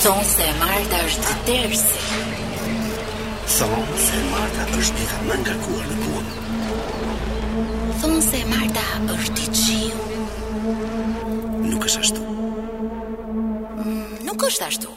Thonë se e Marta është tërsi. Thonë se e Marta është dita më e ngarkuar ngarkuar. Thonë se e Marta është i qiu. Nuk është ashtu. Mm, nuk është ashtu.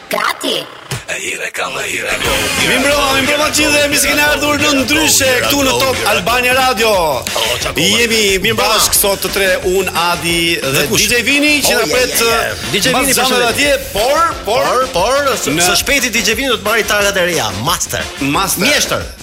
Gati! Mirëmbrëma, mirëmbrëma gjithë dhe mirë se keni ardhur në ndryshe këtu në Top Albania Radio Jemi mirë bashkë sot të tre unë, Adi dhe DJ Vini që na pret DJ Vini për shembull atje Por, por, por, së shpejti DJ Vini do të marrë targat e reja, master Master Mjeshtër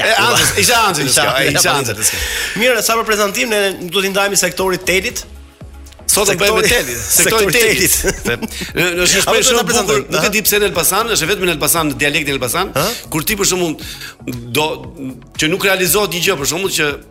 E anxhë, isha anxhë, isha anxhë, isha anxhë. Mirë, sa për prezantim ne do t'i ndajmë sektori telit. Sot do bëjmë telit, sektori telit. Një është shprehje shumë bukur. Nuk e di pse në Elbasan, është vetëm në Elbasan në dialektin elbasan, kur ti për shembull do që nuk realizohet një gjë për shembull që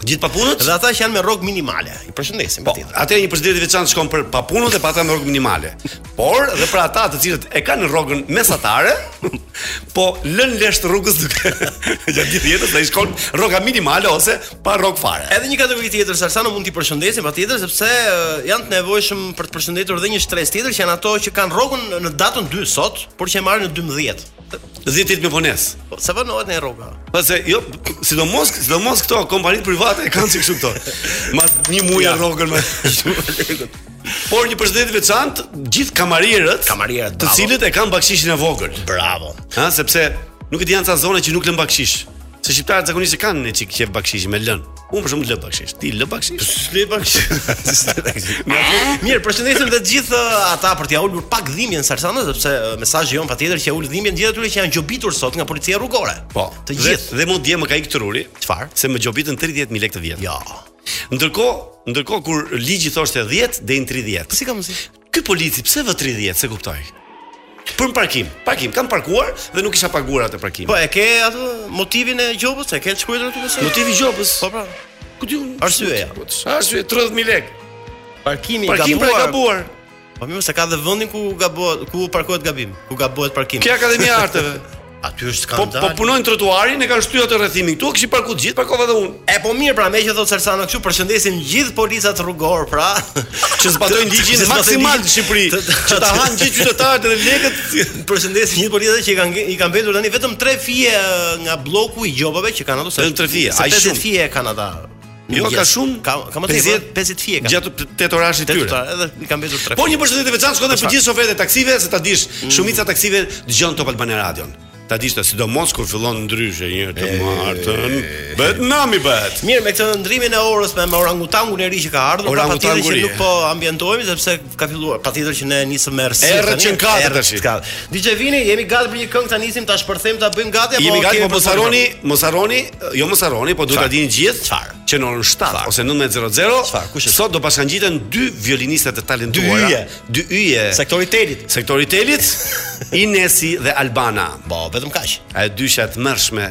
Gjithë të papunët? Dhe ata që janë me rrogë minimale. I përshëndesim po, patjetër. Atëherë një përshëndetje e veçantë shkon për të papunët e për ata me rrogë minimale. Por dhe për ata të cilët e kanë rrogën mesatare, po lën lesht rrugës duke gjatë gjithë jetës dhe i shkon rroga minimale ose pa rrogë fare. Edhe një kategori tjetër Salsano mund t'i përshëndesim patjetër sepse janë të nevojshëm për të përshëndetur edhe një shtresë tjetër që janë ato që kanë rrogën në datën 2 sot, por që e marrin në 12. 10 ditë me vonesë. Po se vonohet rroga. Po se jo, sidomos, sidomos këto kompanitë private e kanë si kështu këto. Mas një muaji rrogën më. Por një përshëndetje e veçantë gjithë kamarierët, kamarierët, të cilët e kanë bakshishin e vogël. Bravo. Ha, sepse nuk e di janë ca zona që nuk lën bakshish. Se shqiptarët zakonisht e kanë një çik qef bakshishin me lën. Unë për shembull lë bakshish. Ti lë bakshish? Po lë bakshish. Mirë, përshëndesim të gjithë uh, ata për t'ia ulur pak dhimbjen Salsano sepse uh, mesazhi jonë patjetër që ia ul dhimbjen gjithë atyre që janë gjobitur sot nga policia rrugore. Po, të gjithë. Dhe, dhe dje më ka ikë truri. Çfarë? Se më gjobitën 30000 lekë të vjetra. Jo. Ndërkohë, ndërkohë kur ligji thoshte 10 deri në 30. Po si ka mundsi? Ky polici pse vë tridhjetë, se kuptoj. Për në parkim, parkim, kam parkuar dhe nuk kisha paguar atë parkim. Po e ke atë motivin e gjobës, e ke shkruar aty pse? Motivi i gjobës. Po pra. Ku ti? Arsyeja. Po çfarë arsye 30000 lekë? Parkimi i gabuar. Parkimi i gabuar. Po mirë se ka dhe vendin ku gabohet, ku parkohet gabim, ku gabohet parkim. Ke akademia e arteve. Aty është skandal. Po, po punojnë trotuarin, e kanë shtyrë atë rrethimin këtu, kishin parku gjithë, parkova edhe unë. E po mirë, pra meqë thotë Salsano këtu, përshëndesim gjithë policat rrugorë, pra, që zbatojnë ligjin maksimal në Shqipëri, që ta hanë gjithë qytetarët dhe lekët. Përshëndesim gjithë policat që i kanë i kanë mbetur tani vetëm 3 fije nga blloku i gjobave që kanë ato. Vetëm 3 fije, ai shumë fije kanë ata. Jo ka shumë, ka ka më tepër 50 50 fije ka. Gjatë tetë orëshit tyre. Tetë edhe i kanë mbetur 3. Po një përshëndetje e veçantë shkon për gjithë shoferët e taksive, se ta dish, mm. shumica e taksive dëgjon Top Albania Radio. Ta dish ta sidomos kur fillon Ndryshe në të martën. Bëhet nami bëhet. Mirë, me këtë ndërrimin e orës me orangutangun e ri që ka ardhur, patjetër që nuk po ambientohemi sepse Ka filluar, patjetër që ne nisëm me errësi. Erë që në katër tash. Ka. DJ Vini, jemi gati për një këngë ta nisim, ta shpërthejmë, ta bëjmë gati apo jemi gati, po mos harroni, mos harroni, jo mos harroni, po duhet ta dini gjithë çfarë. Që në orën 7 ose 19:00, çfarë? Kush është? Sot do bashkangjiten dy violiniste të talentuara. Dy yje, dy yje. Sektori i telit. Sektori i telit. Inesi dhe Albana. Po, vetëm kaq. A, dyshe e tmerrshme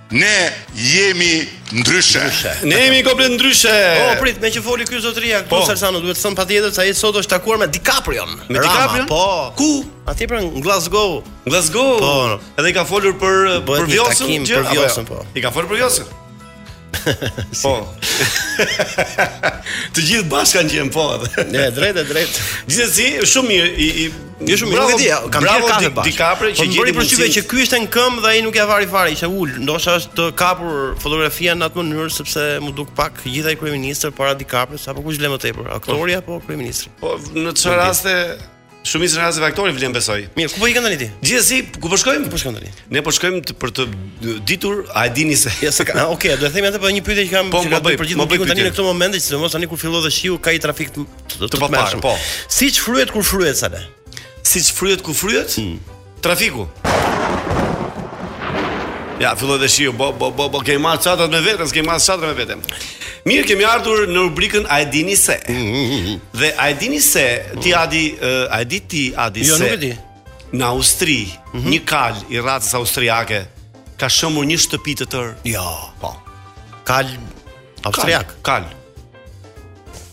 Ne jemi ndryshe. Ne jemi komplet ndryshe. Po prit, meqë foli ky zotëria këtu po. Salsano duhet të thon patjetër se ai sot është takuar me DiCaprio. Me DiCaprio? Po. Ku? Atje pra në Glasgow. Glasgow. Po. Edhe i ka folur për po, për Vjosën, që për Vjosën po. I ka folur për Vjosën. Po. Të gjithë bashkë kanë qenë po. Në drejt e drejt. Gjithsesi, shumë mirë i, i Jo shumë mirë, kam bërë kafe bash. DiCaprio që më bëri përshtypje që ky ishte në këmbë dhe ai nuk ia vari fare, ishte ul, ndoshta është e kapur fotografia në atë mënyrë sepse m'u duk pak gjithaj kryeministër para DiCaprios, apo kush vlen më tepër, aktori po. apo kryeministri. Po në çfarë raste Shumë ishte rasti aktori vlen besoj. Mirë, ku po ikën tani ti? Gjithsesi, ku po shkojmë? Po shkojmë tani. Ne po shkojmë të, për të ditur, a e dini se ja se ka. Okej, okay, do të themi atë për po një pyetje që kam po, që po, për gjithë publikun tani në këtë moment, sidomos tani kur fillon dhe shiu, ka i trafik të të tmerrshëm. Po. Siç fryhet kur fryhet sa ne. Siç fryhet ku fryhet? Mm. Trafiku. Ja, filloi dhe shiu, bo, bo, bo, bo, kemi marrë çadrat me vete, s'kemi marrë çadrat me vete. Mirë, kemi ardhur në rubrikën A e dini se? dhe A e dini se, ti Adi, uh, A e di ti Adi jo, se? Jo, nuk e di. Në Austri, mm -hmm. një kal i racës austriake, ka shembur një shtëpi të tërë. Jo, po. Kal, austriak. Kal, kal.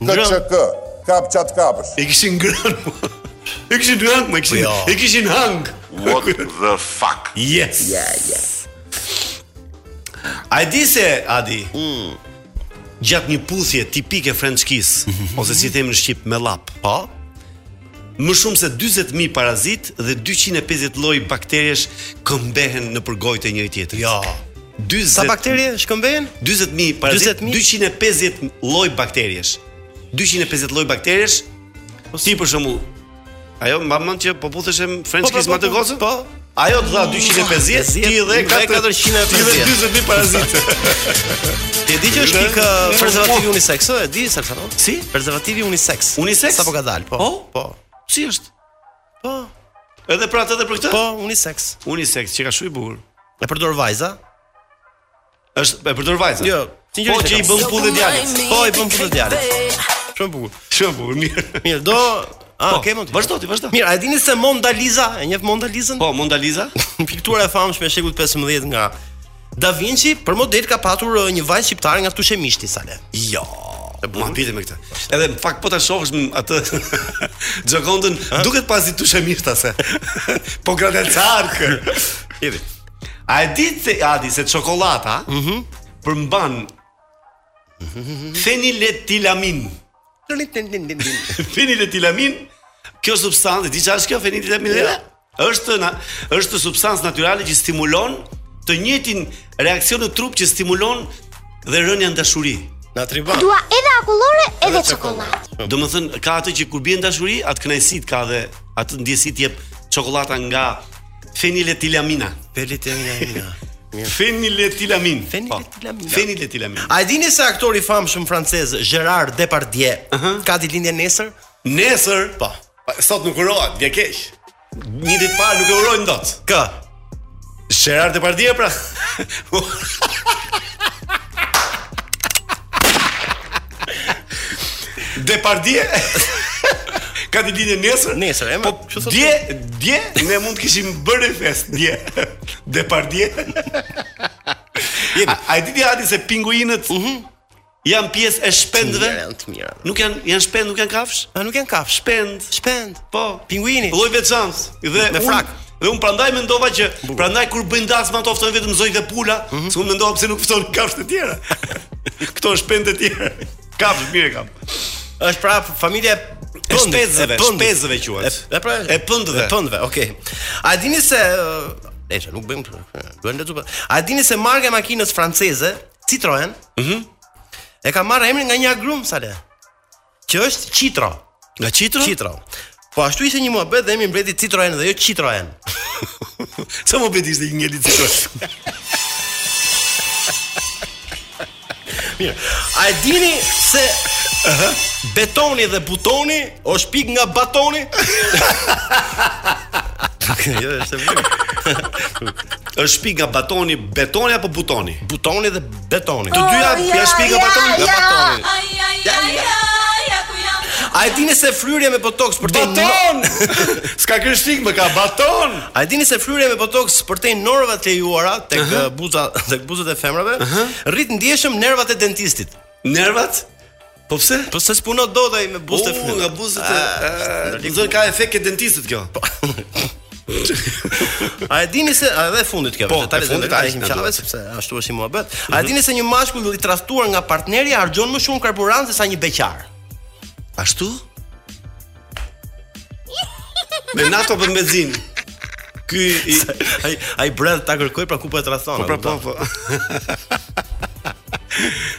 KÇK, kap ç'të kapësh. E kishin ngrënë, po. E kishin ngrënë, më kishin, e kishin hangë. What the fuck? Yes. Ja, ja. A e di se, Adi, mm. gjatë një puthje tipike French Kiss, mhm. ose si themë në shqip, me llapë, po? Më shumë se dyzet mijë parazitë dhe dyqind e pesëdhjetë lloj bakteresh këmbehen nëpër gojët e njëri-tjetrit. Jo. Dyzet Sa baktere shkëmbehen? Dyzet mijë parazitë, dyqind e pesëdhjetë lloj bakteresh. Dyqind e pesëdhjetë lloj bakteresh. Po si për shembull, a e mban mend që po putheshe French po, po, kiss me po, atë gocën? Po. Ajo të dha 250, ti dhe 450. Ti dhe 40 mijë parazitë. Ti di që është shpik prezervativi unisex, e di, sa ka dalë? Si? Prezervativi unisex. Unisex? Sapo ka dalë, po. Po. po. Si është? Po. Edhe për atë edhe për këtë? Po, unisex. Unisex, qenka shumë i bukur. E përdor vajza? Është e përdor vajza. Jo, Po që i bën punë djalit. Po i bën punë djalit. Shumë bukur. Shumë bukur, mirë. Mirë, do A, po, ke mund. Vazhdo ti, vazhdo. Mirë, a e dini se Mona Lisa, e njeh Mona Lisa? Po, Mona Lisa, piktura e famshme e shekullit 15 nga Da Vinci, për model ka patur uh, një vajzë shqiptare nga Tushë Mishti sale. Jo. E bën pite me këtë. Edhe në fakt po ta shohësh atë Xhokondën, duket pasi Tushë Mishta se. po gradel çark. Edhe. A e di ti se a di se çokollata ëh mm -hmm. përmban feniletilamin. feniletilamin, kjo substancë, di çfarë është kjo feniletilamin? Ja. Është na, është substancë natyrale që stimulon të njëjtin reaksion në trup që stimulon dhe rënia në dashuri. Na triba. Dua edhe akullore, edhe çokollatë. Domethënë ka atë që kur bie në dashuri, atë kënaqësitë ka dhe atë ndjesi të jep çokollata nga Feniletilamina. Feniletilamina. Feniletilamin. Feniletilamin. Po. Feniletilamin. A e dini se aktori i famshëm francez Gerard Depardieu uh -huh. ka ditëlindje nesër? Nesër? Po. Sot nuk urohet, bie keq. Një ditë para nuk e uroj dot. Kë? Gerard Depardieu pra. Depardie ka ditëlindje nesër. Nesër, e po ç'u thotë? Dje, dje ne mund të kishim bërë festë dje. Depardie. Jemi. A di ti Adi se pinguinët uh mhm. -huh. janë pjesë e shpendëve? Janë të mira. Nuk janë janë shpendë, nuk janë kafsh? A nuk janë kafsh? Shpend. Shpend. Po, pinguini. Lloj i veçantë dhe me frak. Dhe unë prandaj mendova që prandaj kur bëjnë dasmën me ato ftojnë vetëm zogjtë dhe pula, mm -hmm. s'u mendova pse nuk ftojnë kafshë të tjera. Këto shpendë të tjera. Kafshë mirë kam. Është pra familja e shpezëve, shpezëve quhet. E pra, e pëndëve. E pëndëve, okay. A dini se Eja, nuk bëjmë këtë. Duhen të duhet. A dini se marka e makinës franceze, Citroën, mm -hmm. e ka marrë emrin nga një agrum, Sale? Që është Citro. Nga Citro? Citro. Po ashtu ishte një muhabet dhe emri mbeti Citroen dhe jo Citroen. Se muhabeti ishte një ngeli Citroen. Mirë. A e dini se betoni dhe butoni është shpik nga batoni? jo, është mirë. është shpik nga batoni, betoni apo butoni? Butoni dhe Betoni. Të dyja i ka shpik Batoni, ja Batoni. Ja ja ja ku jam. A e dini se fryrja me botox përtej baton? S'ka krishtik më ka baton. A e dini se fryrja me botox përtej normave të lejuara tek uh -huh. buza tek buzët e femrave uh -huh. rrit ndjeshëm nervat e dentistit. Nervat? Po pse? Po se s'puno dot ai me buzët e fëmijës. Nga buzët e. Ah, do të ka efektet e dentistit kjo. Po. A e dini se a e fundit kjo? Po, ta fundit ai një çave sepse ashtu është i muhabet. A e mhm. dini se një mashkull i tradhtuar nga partneri harxhon më shumë karburant se sa një beqar? Ashtu? Me nafta për benzin. Ky i ai ai brand ta kërkojë pra ku po e tradhton. Po pra po po.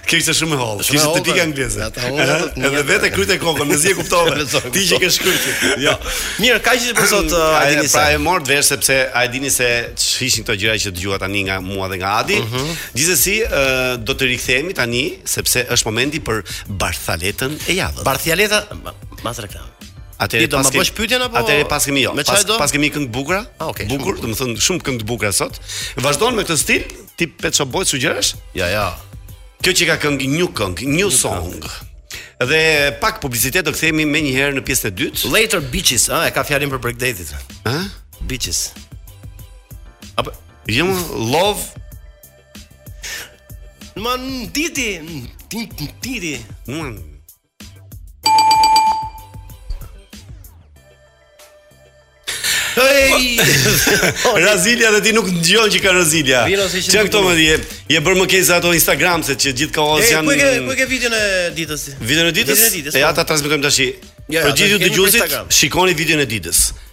Kjo ishte shumë e hollë. Kjo ishte tipike angleze. Ato të holla. Edhe vetë kruajte kokën, mezi e kuptove. Ti që e ke shkruajtur. Jo. Mirë, kaq për sot uh, A e dini se. Pra e mor vesh sepse A e dini se ç'ishin këto gjëra që dëgjuat tani nga mua dhe nga Adi. Mhm. Gjithsesi uh, do të rikthehemi tani sepse është momenti për barcaletën e javës. Barcaleta Mas reklamës. Atëherë do të bësh pyetjen apo Atëherë pas kemi jo. Pas, pas kemi këngë të bukura. Ah, okay, bukur, domethënë shumë këngë të bukura sot. Vazhdon me këtë stil, tip Pet Shop Boys sugjerosh? Ja, ja. Kjo që ka këngë një këngë, një song. Dhe pak publicitet do kthehemi menjëherë në pjesën e dytë. Later bitches, ah, e ka fjalën për breakdate-it. Ë? Bitches. Apo jam jo, love Man diti, diti, diti. Mm. Razilja dhe ti nuk dëgjon që ka Razilja. Çka këto më, je je bër më keq ato Instagram se ç' gjithë kohës janë. Po ke po ke videon e ditës. Videon e ditës. E po. Ja ta transmetojmë tashi. Për gjithë ju dëgjuesit, shikoni videon e ditës.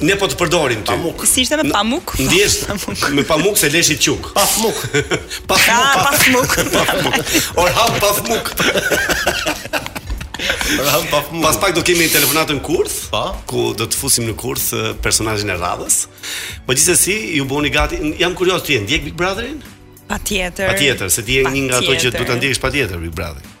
Ne po të përdorim ty. Pamuk. Si ishte me pamuk? Ndjes me pamuk se leshi çuk. Pamuk. Pamuk. Pamuk. Or hap pamuk. Pas pak do kemi telefonatën kurth, pa? Po. ku do të fusim në kurth personazhin e radhës. Po gjithsesi ju bëhuni gati, jam kurioz ti e ndjek Big Brotherin? Patjetër. Patjetër, se ti je një nga ato që duhet ta ndjekësh patjetër Big Brotherin.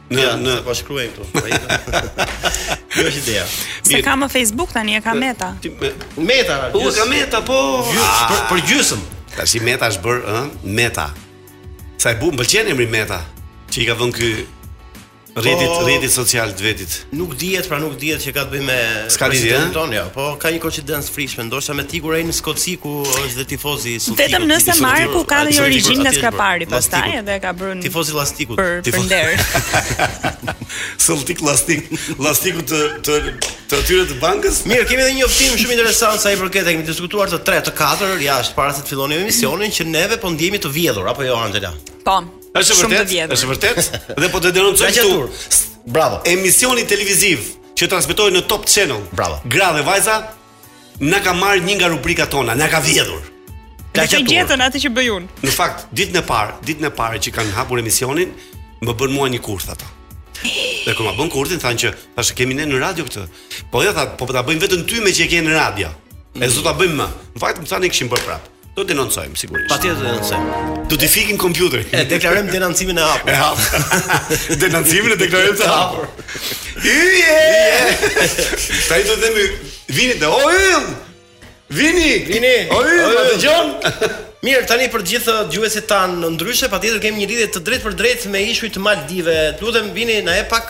Në në po shkruaj këtu. Kjo është ideja. S'e ka më Facebook tani, e ka Meta. Meta, po ka Meta, po. Për për gjysëm. Tash Meta është bër, ë, Meta. Sa e bu, më pëlqen emri Meta, që i ka vënë ky rrjetit po, rrjetit social të vetit. Nuk dihet, pra nuk dihet që ka të bëjë me S'ka lidhje, ë? Ja, po ka një koincidencë të frikshme, ndoshta me të ikur ai në Skoci ku është dhe tifozi i Celticut. Vetëm nëse Marku ka një origjinë nga Skrapari pastaj edhe e ka bërë tifozi lastikut. Për tifozi. për nder. Celtic lastik, lastiku të të të atyre të bankës. Mirë, kemi edhe një lajm shumë interesant sa i përket e kemi diskutuar të tre, të katër jashtë para se të fillonim emisionin që neve po ndihemi të vjedhur apo jo Angela? Po. Është e vërtetë? Është e vërtetë? Dhe po e denoncoj këtu. Bravo. Emisioni televiziv që transmetohet në Top Channel. Bravo. Gra dhe vajza Na ka marrë një nga rubrikat tona, na ka vjedhur. Ka që gjetën atë që bëj unë. Në fakt, ditën e parë, ditën e parë që kanë hapur emisionin, më bënë mua një kurth ata. Dhe kur ma bënë kurthin, thanë që ta shkemi ne në radio këtë. Po ja tha, po po ta bëjmë vetëm ty meqë e ke në radio. E s'do ta bëjmë më. Në fakt më thanë kishim bërë prapë. Do të denoncojmë sigurisht. Patjetër do denoncojmë. Do të fikim kompjuterin. E deklarojmë denoncimin e hapur. E hapur. denoncimin e deklarojmë të hapur. Yje! Sa i do të themi Vini te o yll. Vini, Vini. O yll, a dëgjon. Mirë, tani për të gjithë dëgjuesit tanë, ndryshe patjetër kemi një lidhje të drejtpërdrejtë me ishujt e Maldive. Lutem Vini na e pak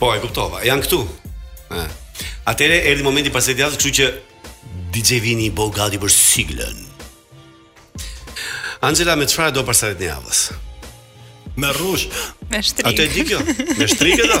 Po, e kuptova. Janë këtu. Ë. Atëhere erdhi momenti barsaletës javës, kështu që DJ Vini bëhu gati për siglën. Anxhela me çfarë e do barsaletën e javës? Me rrush. Me shtrigë. Atë e di kjo. Me shtrigë e do.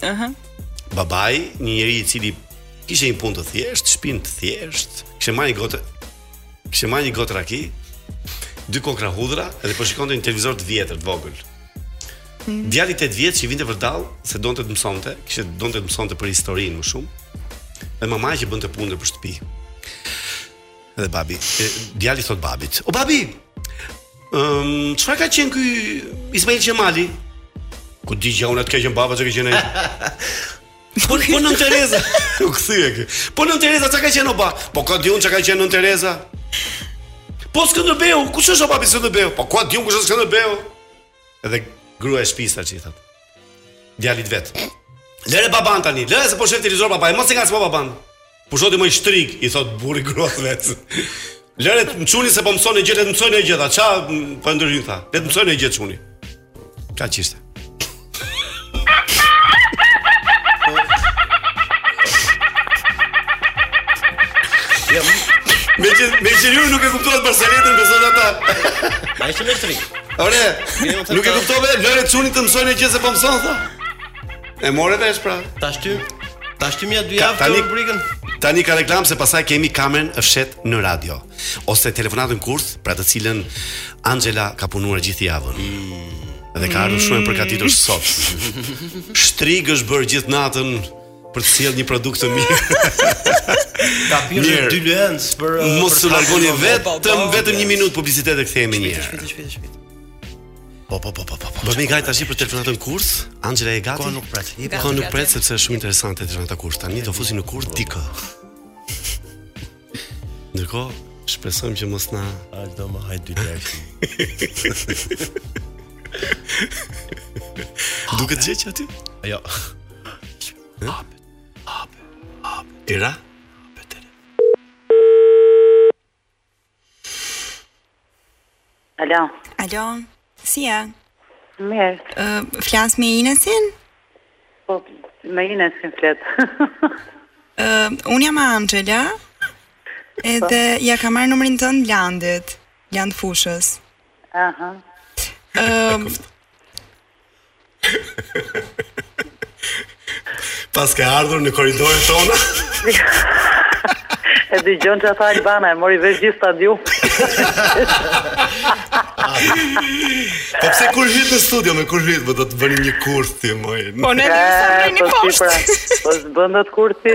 Ëh. Uh -huh. Babai, një njeri i cili kishte një punë të thjeshtë, shpinë të thjeshtë, kishte marrë një gotë. Kishte marrë një gotë raki, dy kokra hudhra dhe po shikonte një televizor të vjetër të vogël. Mm. Djali 8 vjeç që vinte vërdallë se donte të mësonte, kishte donte të mësonte për historinë më shumë. Dhe mamaja që bënte punën për shtëpi. Dhe babi, djali i thotë babit, "O babi, Ëm, çfarë ka qenë ky Ismail Qemali? Ku di gjë, unë ça ka qenë baba ça ka qenë ai. Po po Nënë Tereza. U kthye kë. Po Nënë Tereza çka ka qenë o ba? Po ku e di unë çka ka qenë Nënë Tereza? Po Skënderbeu, kush është o babi Skënderbeu? Po ku e di unë kush është Skënderbeu? Edhe gruaja e shpisë tash i thotë. Djalit vet. Lëre baban tani, lëre se po shef televizor babai, mos e nga baban. Pusho ti moj shtrigë, i thotë burri gruas vet. Lëre ti çunin se po mëson gjëra, le të mësojë gjëra. Ça po ndryshim tha. Le të mësojë gjë çuni. Ka çiste. Ja, meqë meqë ju nuk e kuptuat barsaletën për sot ata. Ai ishte me shtrigë. Ore, nuk e kuptove, lëre çunin të mësojë gjë se po mëson tha. E more vesh pra. Tash ty, tash ty mbaj dy javë tani rubrikën. Tani ka reklamë se pastaj kemi kamerën e fshehtë në radio ose telefonatën kurth, për të cilën Anxhela ka punuar gjithë javën. Mm. Dhe ka ardhur shumë e përgatitur sot. Shtrigë është bërë gjithë natën për të sjellë një produkt të mirë. Ka pirë dy lëndë për mos të largoni vetëm vetëm një minutë publicitet e kthehemi menjëherë. Po po po po po. Po jemi gati tash për telefonatën kurth, Anxhela e gati. Kjo nuk pret. Kjo nuk pret sepse është shumë interesante telefonata kurth. Tani do fusim në kurth dikë. Ndërkohë, shpresojmë që mos na A do më hajë dy të Duket gjë aty? Jo Hape, hape, hape Thirre? Alo. Alo. Si je? Mirë. Ë, flas me Inesin? Po, me Inesin flet. Ë, unë jam Anxhela. Edhe po. ia kam marrë numrin tënd Landit, Land Fushës. Aha. Ë, Paske ardhur në korridoret tona? E dëgjon që tha Albana e mori vesh gjithë stadiumi. Po pse kur hyri në studio me kur hyri, po do të bëni një kurth ti moj. Po ne do të bëni një kurth. Po s'bën dot kurthi,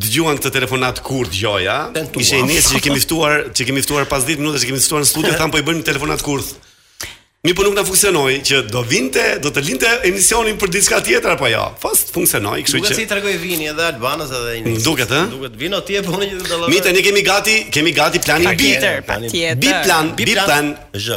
dëgjuan këtë telefonatë kurth gjoja. Ishte Inesi që kemi ftuar, që kemi ftuar pas 10 minutash që kemi ftuar në studio, thamë po i bëjmë telefonatë kurth. Mirëpo nuk na funksionoi që do vinte, do të linte emisionin për diçka tjetër apo jo. Po s'funksionoi, kështu që. Duket si tregoi Vini edhe Albanës edhe ai. Duket, ë? Duket Vino ti e bëni që të dallon. Mirë tani kemi gati, kemi gati planin B. Patjetër, patjetër. B plan, B plan. Zh.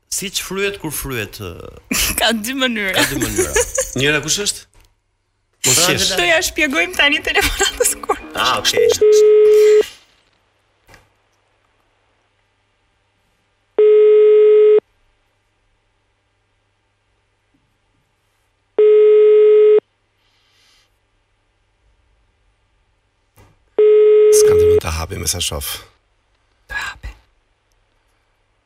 Siç fryhet kur fryhet. Ka dy mënyra. Ka dy mënyra. Njëra kush është? Po pra, shih. Do ia shpjegojmë pas telefonatës kurth. Ah, okay. S'ka ndërmend ta hapi me sa shof. Ta hapi.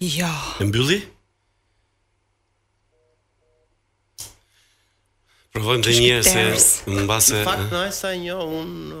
Ja. E mbylli? Provojmë dhe njëherë se mbase... Në fakt, në ajsa një, unë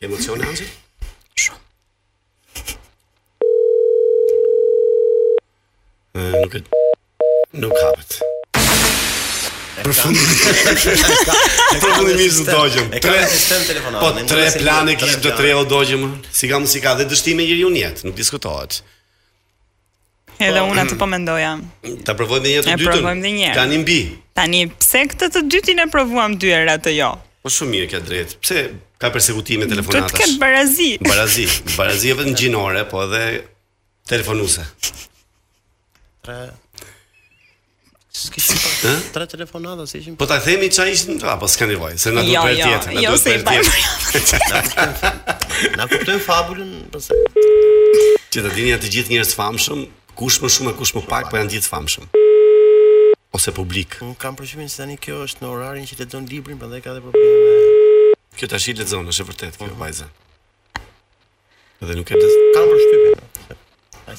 Emocione Anxhel? Shumë. Nuk e nuk hapet. Përfundimisht. Përfundimisht u dogjëm. E ka sistem telefonat. Po tre plane kishte të tre u dogjën. Si kam si ka dhe dështime njeriu në jetë, nuk diskutohet. Edhe po, unë atë po mendoja. Ta provojmë një herë të dytën. Tani mbi. Tani pse këtë të dytin e provuam dy herë e atë jo? Po shumë mirë ke të drejtë. Pse ka persekutime telefonatash? Do të ketë barazi. Barazi, barazi jo vetëm gjinore, po edhe telefonuese. S'kishin po tre telefonata si ishin. Po ta themi ça ishin këta, po s'ka nevojë, se na duhet për tjetër, na duhet për tjetër. Ta kuptoj fabulën, po se. Që ta dini të gjithë njerëz të famshëm, kush më shumë e kush më pak, po janë gjithë famshëm. Ose publik. Unë kam përshtypjen se tani kjo është në orarin që lexon librin, prandaj ka dhe probleme. Kjo tash i lexon, është e vërtetë kjo vajza. Dhe nuk e lexon. Kam përshtypjen. Ai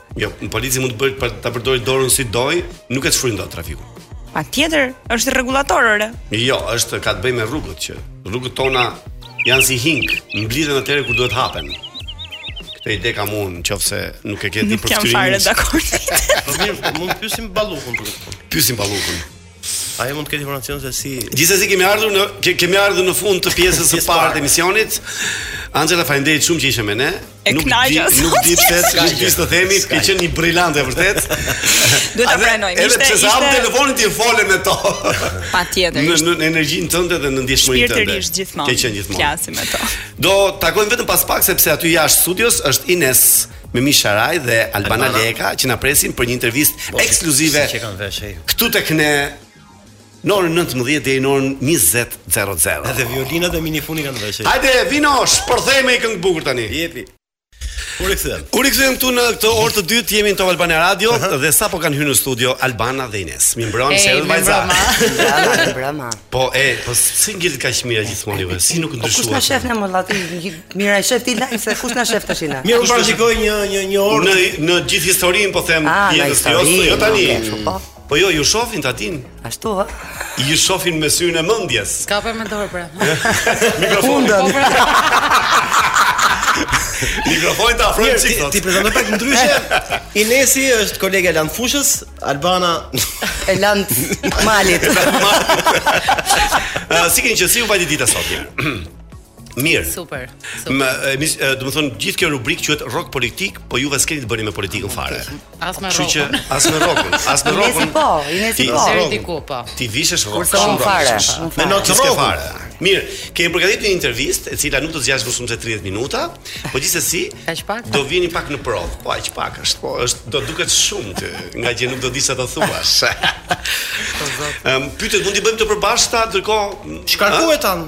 Jo, polici mund të bëj për ta përdorë dorën si do, nuk e shfryn dot trafikun. Patjetër, është rregullator ore. Jo, është ka të bëjë me rrugët që rrugët tona janë si hinkë, mblidhen atëherë kur duhet të hapen. Këtë ide kam unë, qoftë se nuk e ke ti për të. Nuk jam fare dakord. Po mirë, mund të pyesim Ballukun për këtë. Pyesim Ballukun. Ai mund të ketë informacion se si Gjithsesi kemi ardhur në kemi ardhur në fund të pjesës së parë të emisionit. Anxhela, faleminderit shumë që ishe me ne. Nuk di, nuk di pse, nuk di të themi, ke qenë një brilante e vërtetë. Duhet ta pranojmë. Edhe pse sa ishte... telefonin ti folën me to. Patjetër. Në, në, në energjinë tënde dhe në ndjeshmërinë tënde. Shpirtërisht gjithmonë. Ke qenë gjithmonë. Flasim me to. Do takohemi vetëm pas pak sepse aty jashtë studios është Ines. me Misha Raj dhe Albana, Albana. Leka që na presin për një intervistë po, ekskluzive si, si këtu tek ne në orën 19 deri në orën 20:00. Edhe violinat e minifuni kanë veshë. Hajde, vino, shpërthej me këngë bukur tani. Jepi. U rikthyem. U rikthyem këtu në këtë orë të dytë jemi në Top Albania Radio uh -huh. dhe sapo kanë hyrë në studio Albana dhe Ines. Mirëmbrëma vajza. Bravo, bravo. Po e, po si ngjitet kaq mirë gjithmonë ju? Si nuk po ndryshuat? Kush na shef në mollatë? Të mira i shef ti lale se kush na shef tash na. Mirë unë parashikoj një një një orë në në gjithë historinë po them ah, jetës së Jos, jo tani. Po. po jo, ju shohin ta din. Ashtu ha. Ju shohin me syrin e mendjes. Kape me dorë pra. Mikrofon. Po, pra. Mikrofonin ta afroj çik. Ti prezanton pak ndryshe. Inesi është kolege e Lalë Fushës, Albana e Lalë Malit. Ëh, si keni qenë si ju vajti dita sot? Mirë. Super. super. Më, domethënë gjithë kjo rubrikë quhet rock politik, po juve s'keni të bëni me politikën fare. As me rock. Që as me rock. As me rock. Po, Inesi po. Ti Inesi po. po. Ti vishesh rock. Kurse unë fare. Me not rock fare. Mirë, kemi përgatitur një intervistë e cila nuk do të zgjasë më shumë se 30 minuta, por gjithsesi do viheni pak në provë. Po aq pak është. Po s'do duket shumë ty, nga që nuk do dish ça të thuash. Ëm, pyetjet mund t'i bëjmë të përbashkëta, ndërkohë çka kuetan?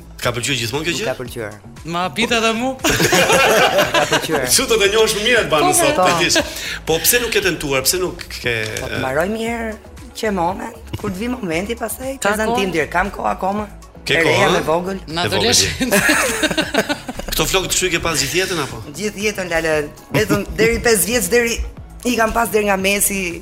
Të ka pëlqyer gjithmonë kjo gjë? Ka pëlqyer. Ma pyt edhe mu. Ka pëlqyer. Shiko do ta njohësh më mirë Albanën po, sot, po. ta dish. Po pse nuk ke tentuar? Pse nuk ke Po të mbaroj një moment, kur të vi momenti pastaj prezantim dir, kam kohë akoma. Ke kohë? Jam e vogël. Na do lesh. Këto flokë kështu i ke pas gjithë jetën apo? Gjithë jetën lale, vetëm deri 5 vjeç deri i kam pas deri nga mesi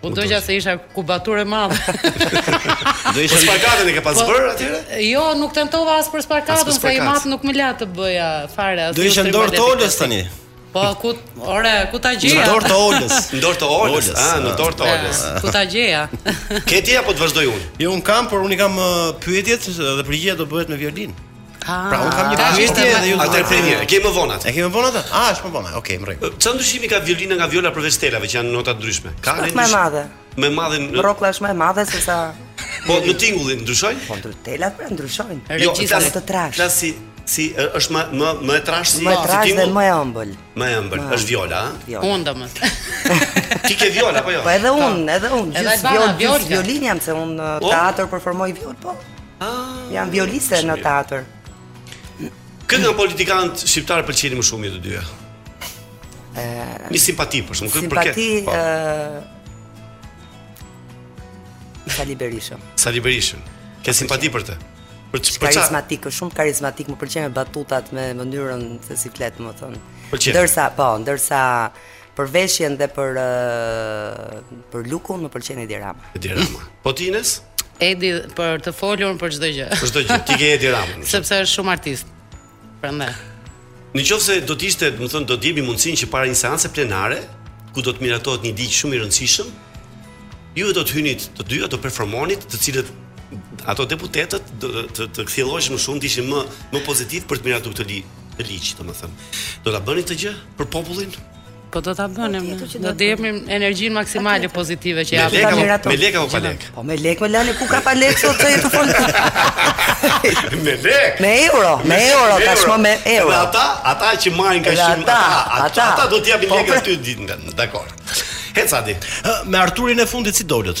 Po u dogja se isha kumbatur e madhe. do isha spakatën e ke pas po, bër atyre? Jo, nuk tentova as për spakatën, se i madhi nuk më la të bëja fare as. Do isha në dorë të Olës tani. Po ku, ore, ku ta gjeja? Në dorë të Olës. Në dorë të Olës. Ah, në dorë të Olës. Ku ta gjeja? Ke ti apo të vazhdoj unë? Jo, un kam, por un i kam uh, pyetjet dhe përgjigja do bëhet me violinë. Ah, pra unë kam një pyetje dhe ju do të themi, e kemi më vonë atë. E kemi më vonë atë? Ah, është më vonë. Okej, në rregull. Çfarë ndryshimi ka violina nga viola përveç telave që janë nota të ndryshme? Ka një ndryshim. Më e madhe. Më e madhe. Viola është më e madhe se sa Po në tingullin ndryshojnë? Po telat pra ndryshojnë. Jo, Regjistra jo, të trashë. Tash si si është më më më e trashë si më e trashë dhe më e ëmbël. Më e ëmbël, është viola, a? Unë domos. Ti ke viola apo jo? Po edhe unë, edhe unë. Edhe viola, violinë jam se unë po. teatër performoj violë, po. Jam violiste në teatër. Kë nga politikanët shqiptarë pëlqeni më shumë ju të dyja? Ë, një simpati për shkak të përket. Simpati po. ë Sali Berisha. Sali Berisha. Ke simpati për të? Për çfarë? Karizmatik, shumë karizmatik, më pëlqen me batutat, me mënyrën se si flet, më thon. Ndërsa, po, ndërsa Për veshjen dhe për për lukun më pëlqen Edi Rama. Edi Rama. Po ti Ines? Edi për të folur për çdo gjë. Për çdo gjë. Ti ke Edi Rama. Sepse është shumë artist. Prandaj. Në qoftë se do të ishte, domethënë, do të jepnim mundësinë që para një seance plenare, ku do të miratohet një ligj shumë i rëndësishëm, ju do të hynit të dyja, do performonit, të cilat ato deputetët do të të, të kthjelloheshin më shumë, të ishin më më pozitiv për të miratuar këtë ligj, të ligj, domethënë. Do ta bëni këtë gjë? për popullin? Po do ta bënim. Do të jepim energjinë maksimale pozitive që japim. Me lekë, me lekë apo pa lekë? Po me lekë, me lekë ku ka pa lekë sot të jetë fol. Me lekë. Me euro, me euro tashmë me euro. Ata, ata që marrin kaq shumë ata, ata, ata do të japin po, lekë aty ditën. Dakor. Hec, hajde. Me Arturin e fundit si dolët?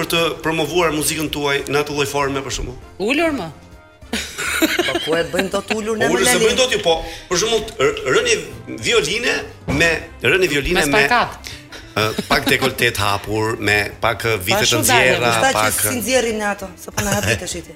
për të promovuar muzikën tuaj në atë lloj forme për shembull? Ulur më. Po ku e bëjnë dot ulur në Ulur se bëjnë dot ju po. Për shembull, bjerë violinës me bjerë violinës me pak dekoltet hapur me pak vite të nxjerra, pak. Sa që si nxjerrin ato, se po na ha ditë shiti.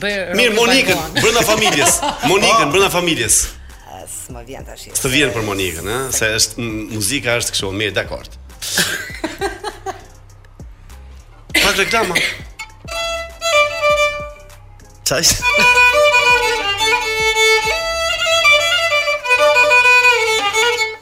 Bëj. Mirë Monikën, brenda familjes. Monikën, po. brenda familjes. S'më vjen tash. Të vjen për Monikën, ë, se është muzika është kështu, mirë, dakor. Pak reklama. Çao.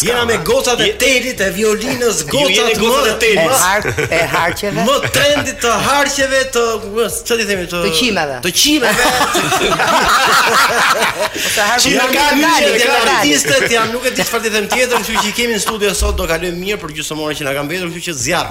Jena me gocat e telit e violinës, gocat më gocat e telit. E hark, e harqeve. Më trendit të harqeve të, çfarë t'i themi të? Të qimeve. Të qimeve. Të harqeve. Qime ka ngjë, të artistet janë, nuk e di çfarë të them tjetër, kështu që i kemi në studio sot do kalojmë mirë për gjysmë ore që na ka mbetur, kështu që zjarr.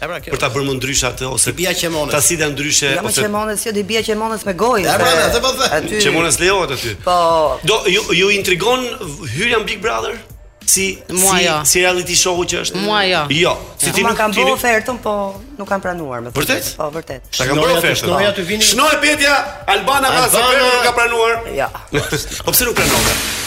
Për ta bërë më ndryshe atë ose T'i bija qemanes. Ta sillja ndryshe ose Jo me qemanen, jo t'i bija qemanes me gojë. E pra, atë po them. Aty qemanes lejohet aty. Po. Do ju ju intrigon hyrja në Big Brother? Si mua si, jo. si reality show që është? Mua jo. Jo. Se ty nuk ta kanë bërë ofertën, po nuk kam pranuar më. Vërtet? Po, vërtet. Ta kanë bërë ofertën. Shënoje aty Vini. Shënoje Petja, Albana ka se nuk ka pranuar. Jo. Po pse nuk pranon?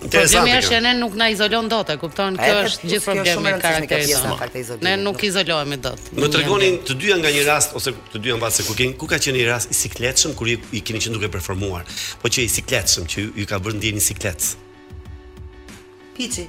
Problemi është që ne nuk na izolon dot, e kupton? Kjo është gjithë problemi i karakterit tonë. Ne nuk izolohemi dot. Më tregoni të dyja nga një rast ose të dyja mbase ku keni ku ka qenë një rast i sikletshëm kur ju keni qenë duke performuar, po që i sikletshëm që ju ka bërë të ndjeni siklet. Piçi.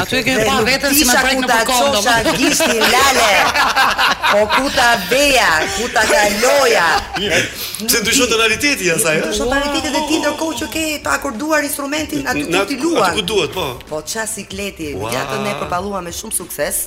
Aty e kemi pa vetën si më prek në kokë, çosha gishtin lale Po ku ta veja, ku ta kaloja Se të ndryshon tonaliteti asaj Të ndryshon tonaliteti dhe ti ndërkohë që ke pa akorduar instrumentin aty ku ti luan Aty ku duhet po Po ça sikleti, gjatë ne përballuam me shumë sukses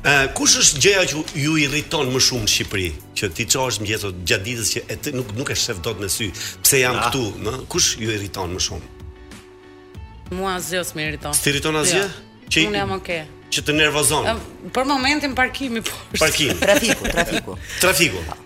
Ë kush është gjëja që ju irriton më shumë në Shqipëri, që ti çohesh mëngjes ose gjatë ditës që e të, nuk nuk e shef dot me sy, pse jam ah. këtu, më kush ju irriton më shumë? Mua asgjë s'më irriton. S'të irriton asgjë? Ja. Jo. Që unë jam okay. Që të nervozon. Për momentin parkimi po. Parkimi. trafiku, trafiku. Trafiku.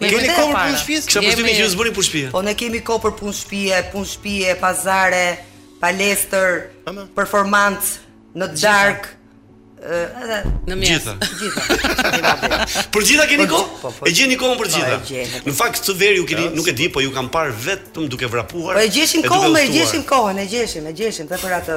Me Keni vërtet kohë për para. punë shtëpisë? Kisha Jemi- përshtypjen që ju s'bëni punë shtëpie. Po ne kemi kohë për punë shtëpie, punë shtëpie, pazare, palestër, Ama. performancë në darkë, ë, edhe Në mjes. Gjitha. gjitha. Kemi vrapim. Për gjitha keni Po, kohë? po, po. E gjeni kohën për Po, gjitha. e gjejmë. Në fakt këtë verë ju keni, nuk e di, po ju kam parë vetëm duke vrapuar. Po e gjeshim duke kohën, e udhëtuar. gjeshim kohën, e gjeshim, e gjeshim dhe për atë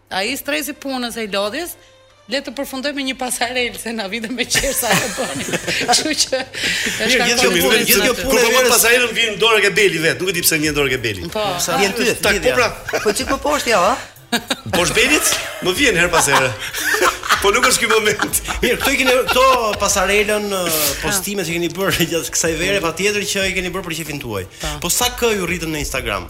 Ai stres i punës ai i lodhjes, le të përfundojë me një pasarelë se na vjen me qesh sa e bëni. Kështu që është ka gjithë kjo punë, gjithë kjo punë. Kur po pasarelën vjen dorë e Beli vet, nuk e di pse vjen dora te beli. Po, s'të vjen ty? Tak po pra. Po çik më poshtë ja, ha? Poshtë belit, më vjen herë pas here. Po nuk është ky moment. Mirë, këto i keni këto pasarelën postimet që keni bërë gjatë kësaj vere, patjetër që i keni bërë për qejfin tuaj. Po. po sa K ju rritën në Instagram?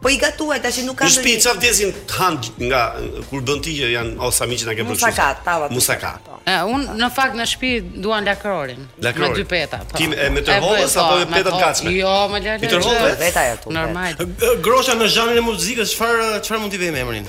Po i gatuaj tash nuk ka ndonjë. Në shtëpi ça vdesin të han nga këto që bën ti që thonë o sa mirë që na ke bërë. Musaka, tava. Musaka. Po. Ë unë në fakt në shtëpi duan lakrorin. Lakrorin. Me dy peta. Po. Ti e me tëhollës apo po, me peta të gatshme? Jo, me lakrorin. Me tëhollës vetë ajo tu. Normal. Grosha në zhanrin e muzikës, çfarë çfarë mund t'i vëmë emrin?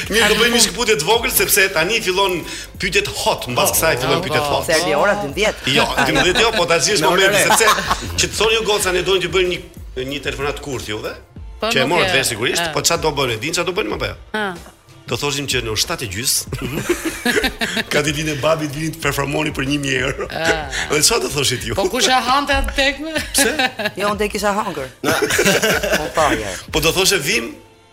Mirë, do bëjmë një shkëputje të vogël sepse tani fillon pyetjet hot, mbas oh, kësaj fillon oh, pyetjet oh, hot. Se erdhi ora 12. Jo, 12 jo, po tash është momenti sepse që të thonë jo goca ne donim të bëjmë një një telefonatë kurth juve. Po, që e morët vesh sigurisht, po çfarë do bëni? Din çfarë do bëni më pas? Jo? Ëh. Do thoshim që në 7 e gjysmë. Ka ditën e babit vini të performoni për 1000 euro. Dhe çfarë do thoshit ju? Po kush e hante atë tek me? Pse? Jo, unë ta kisha hangër. Po pa. Po do thoshe vim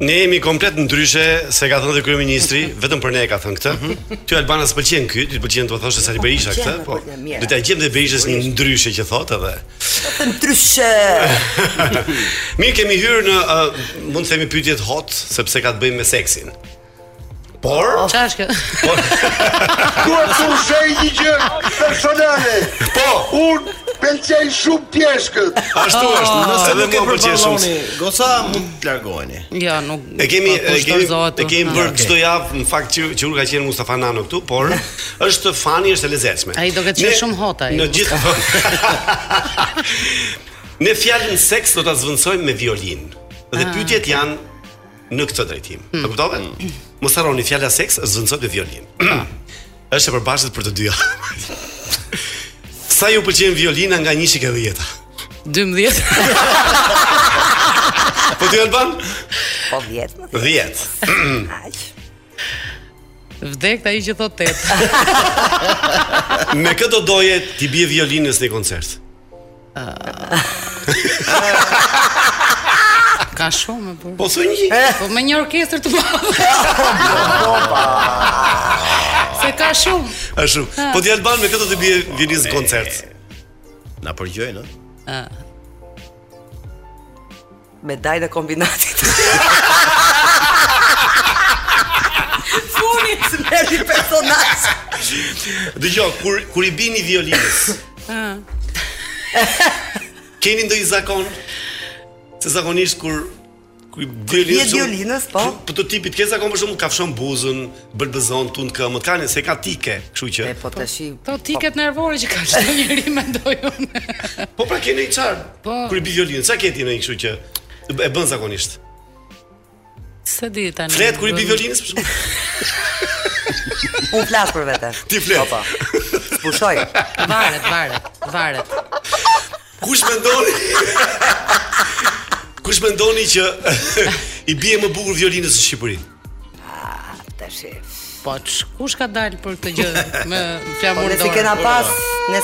Ne jemi komplet ndryshe se e ka thënë kryeministri, mhm. vetëm për ne e ka thënë këtë. Mhm. Ty Albana s'të pëlqen ky, ty të pëlqen ta thoshte Sali Berisha këtë, po. Do t'ia gjejmë dhe Berishës një ndryshe që thotë edhe. Të ndryshe. Mirë kemi hyrë në uh, mund të themi pyetjet hot sepse ka të bëjë me seksin. Por, çfarë është kjo? Dua të di një gjë personale. Po, unë pëlqej shumë pjeshkët. Ashtu ah. është, nëse nuk e pëlqen shumë. Goca mund të largoheni. Jo, nuk. E kemi e kemi e kemi bërë çdo javë në fakt që që ka qenë Mustafa Nano këtu, por është fani, është e lezetshme. Ai do ketë qenë shumë hot ai. Në gjithë. Ne fjalën seks do ta zëvendësojmë me violinë. Dhe ah. pyetjet janë në këtë drejtim. Mm. E kuptove? Mm. Mos harroni fjala seks zëvendësohet me violinë. Është e përbashkët për të dyja. Sa ju pëlqen violina nga 1-shi te 10? 12. Po ti Albana? Po 10. 10. Aq. Vdektë ai që thotë 8. Me kë do doje t'i bije violinës në koncert. Ka shumë e burrë. Po thon një. Po me një orkestër të madhe. Se ka shumë. Është shumë. Po ti Albana me kë do t'i bije violinës në koncert. Na përgjojnë, ë? Me dajat e kombinatit Funit me një persona Dëgjo, kur, kur i bini violinës Keni ndonjë zakon Se zakonisht kur Kur i bini violinës po? Po të tipit, keni zakon për shembull, kafshon buzën Bëlbëzon tund këmbët, ka ndonjë se ka tike, kështu që. E po tash. Po tiket nervore që ka çdo njeri mendoj unë. Po pra keni çfarë. Po. Kur i bie violinës a ke ti ndonjë kështu që e bën zakonisht. S'e di tani. Flet kur i bie violinës për shembull. Unë flas për vete. Ti flet. Po po. Pushoj. Varet, varet, varet. Kush mendoni? Kush mendoni që i bie më bukur violinës në Shqipëri? Ah, tash. Po kush ka dalë për këtë gjë me flamur dorë? Po, ne kena pas, ne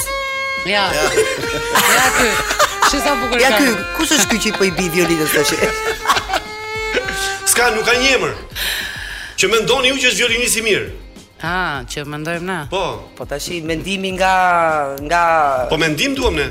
Ja. Ja ky. Çi sa bukur. Ja ky, kush është ky që po i bi violinës tash? S'ka, nuk ka një emër. Që mendoni ju që është violinist i mirë. Ah, që mendojmë na. Po. Po tash mendimi nga nga Po mendim duam ne.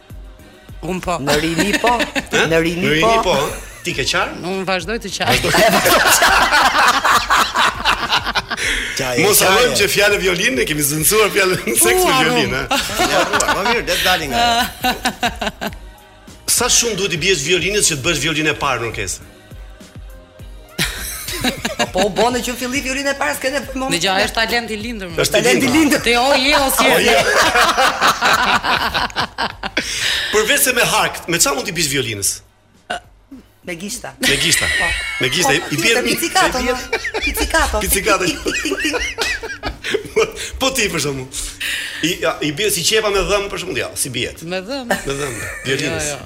Un po. Në rini po. Në rini po. Në rini po. Ti ke qarë? Unë vazhdoj të qarë. Mos harrojmë që fjalën violinë e kemi zëvendësuar fjalën seks me violinë, ha. Më mirë, det dalin nga. Sa shumë duhet t'i biesh violinës që të bësh violinë e parë në orkestër? Po po bën që fillim violinë e parë s'ke ne më. Në gjë është talent i lindur. Është talent i lindur. Te o je o s'je. Përveç se me hark, me çfarë mund t'i bish violinës? Me gishta. Me gishta. Po. Me gishta po, i bie mi. Pizzicato. Pizzicato. Pizzicato. Po ti për shkakun. I i bie si qepa me dhëm për shkakun ja, si bie. Me dhëm. Me dhëm. Violinës. Jo, jo.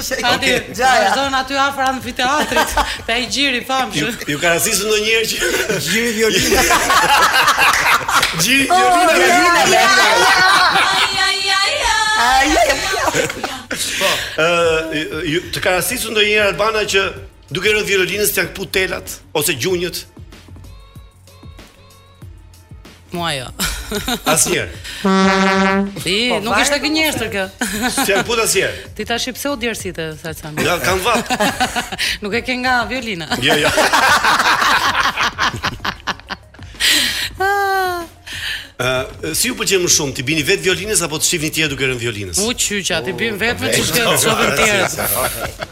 Hadi, vazhdojnë aty afër amfiteatrit, te ai gjiri i famshëm. Ju ka rastisur ndonjëherë që gjiri violina. Gjiri violina. Po, ë të ka rastisur ndonjëherë Albana që duke i rënë violinës janë këput telat ose gjunjët? Mua jo. Asnjëherë. Ti po, nuk ishte gënjeshtër kjo. Ti po asnjëherë. Ti tash pse u djersite sa të them. Ja, kam vap. nuk e ke nga violina. Jo, jo. Ëh, si ju pëlqen më shumë, t'i bini vetë violinës apo të shihni tjerë duke i rënë violinës? U qyqa, t'i bim vetë, të shohin të tjerë.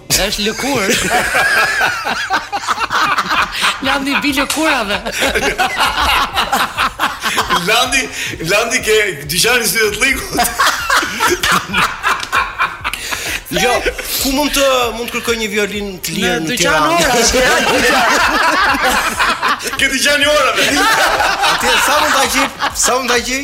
Është lëkurë. Landi bi lëkurave. Landi, Landi ke dyqanin si të llikut. Jo, ku mund të mund të kërkoj një violinë të lirë në Tiranë? Në dyqan ora. Ke dyqan ora. Atje sa mund ta gjej? Sa mund ta gjej?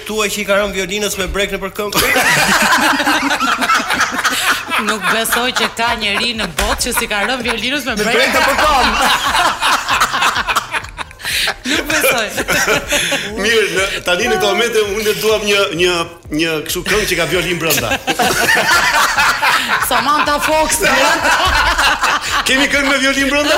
Thuaj që i ka rënë violinës me brekë nëpër këmbë. Nuk besoj që ka njeri në botë që s'i ka rënë violinës me brekë nëpër këmbë. Nuk besoj. Mirë, në, tani në këtë moment ne duam një një një kështu këngë që ka violinë brenda. Samantha Fox. Kemi këngë me violinë brenda?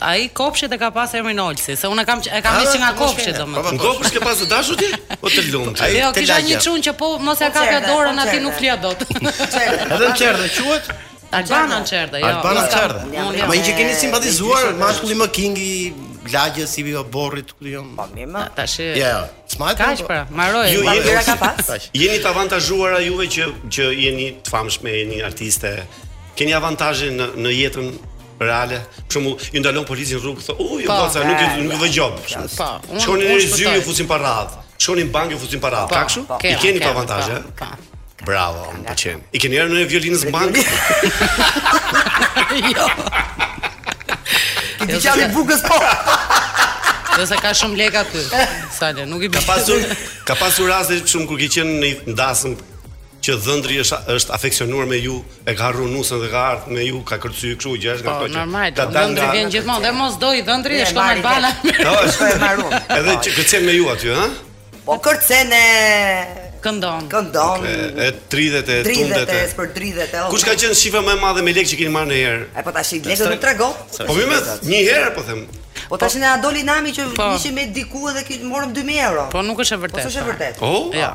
Ai i kopshtit e ka pas emrin Olsi, se unë e kam e kam nis që nga kopshti domethënë. Në kopsht ke pas të dashur ti? Po të lumtë. Ai jo, kisha një çun që po mos ia kapja dorën aty nuk flia dot. Edhe në çerdhe quhet? Albana në çerdhe, jo. Albana në çerdhe. Ma që keni simpatizuar mashkulli më king i lagjes si jo borrit ku jam. Po mirë mo. Tash. Ja, ja. Smajt. Kaç pra? Maroj. Ju jeni ra ka pas. Jeni të avantazhuara juve që që jeni të famshme, jeni artiste. Keni avantazhe në në jetën reale. Për shembull, ju ndalon polici në rrugë, thotë, "Uj, jo, goca, nuk ju nuk ju vë gjobë." Po. Shkoni në zyrë, ju fusin pa radhë. Shkoni në bankë, ju fusin pa radhë. Po, Ka kështu? Po, I keni këto avantazhe? Po. Bravo, më pëlqen. I keni rënë violinës në bankë? Jo. Te furri i bukës po. Po sa ka shumë lek aty. Sale, nuk i bëj. Ka pasur ka pasur raste shumë kur ke qenë në dasëm Që dhëndri është afeksionuar me ju, e ka harru nusen dhe ka ardh me ju, ka kërcy kështu gjëra nga po, ato që. Po normal, dhëndri vjen gjithmonë dhe mos dojë dhëndri e shkon me bala. Po, shkoj e marr unë. Edhe që kërcen me ju aty, ha? Po kërcen e këndon. Këndon. E dridhet e tundet. Dridhet e përdridhet. Kush ka qenë shifra më e madhe me lekë që keni marrë njëherë? E po tash lekët nuk tregohen. Po mo një herë po them. Po tash na doli nami që po. ishim ne diku edhe që morëm 2000 euro. Po nuk është e vërtetë. Po është e vërtetë. Oh? Ja.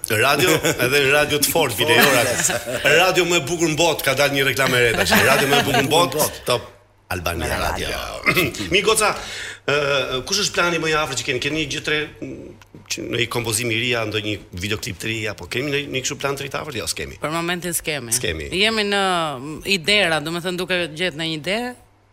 Radio, edhe radio të fortë video radio. Radio më e bukur në botë, ka dalë një reklamë e re tash. Radio më e bukur në botë, Top Albania Radio. Mi goca, ë kush është plani më i afërt që keni? Keni një gjë të re që ndonjë kompozim i ri, a ndonjë videoklip të ri apo kemi ndonjë kështu plan të ri të afërt? Jo, s'kemi. Për momentin s'kemi. S'kemi. Jemi në mm, idera, domethënë duke gjetë ndonjë ide,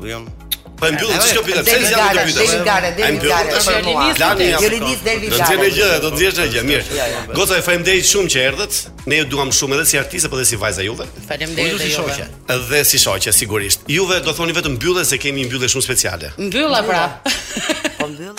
Ujon. Po më duhet të shkoj pse jam në dytë. Deri gare, deri gare. Është Jolinis. Lani jam. Jolinis deri gare. Do të jemi gjë, do të jesh gjë mirë. Goca faleminderit shumë që erdhët. Ne ju duam shumë edhe si artiste, po edhe si vajza juve. Faleminderit si shoqe. Edhe si shoqe sigurisht. Juve do thoni vetëm mbylle se kemi një mbyllje shumë speciale. Mbylle pra. Po mbylle.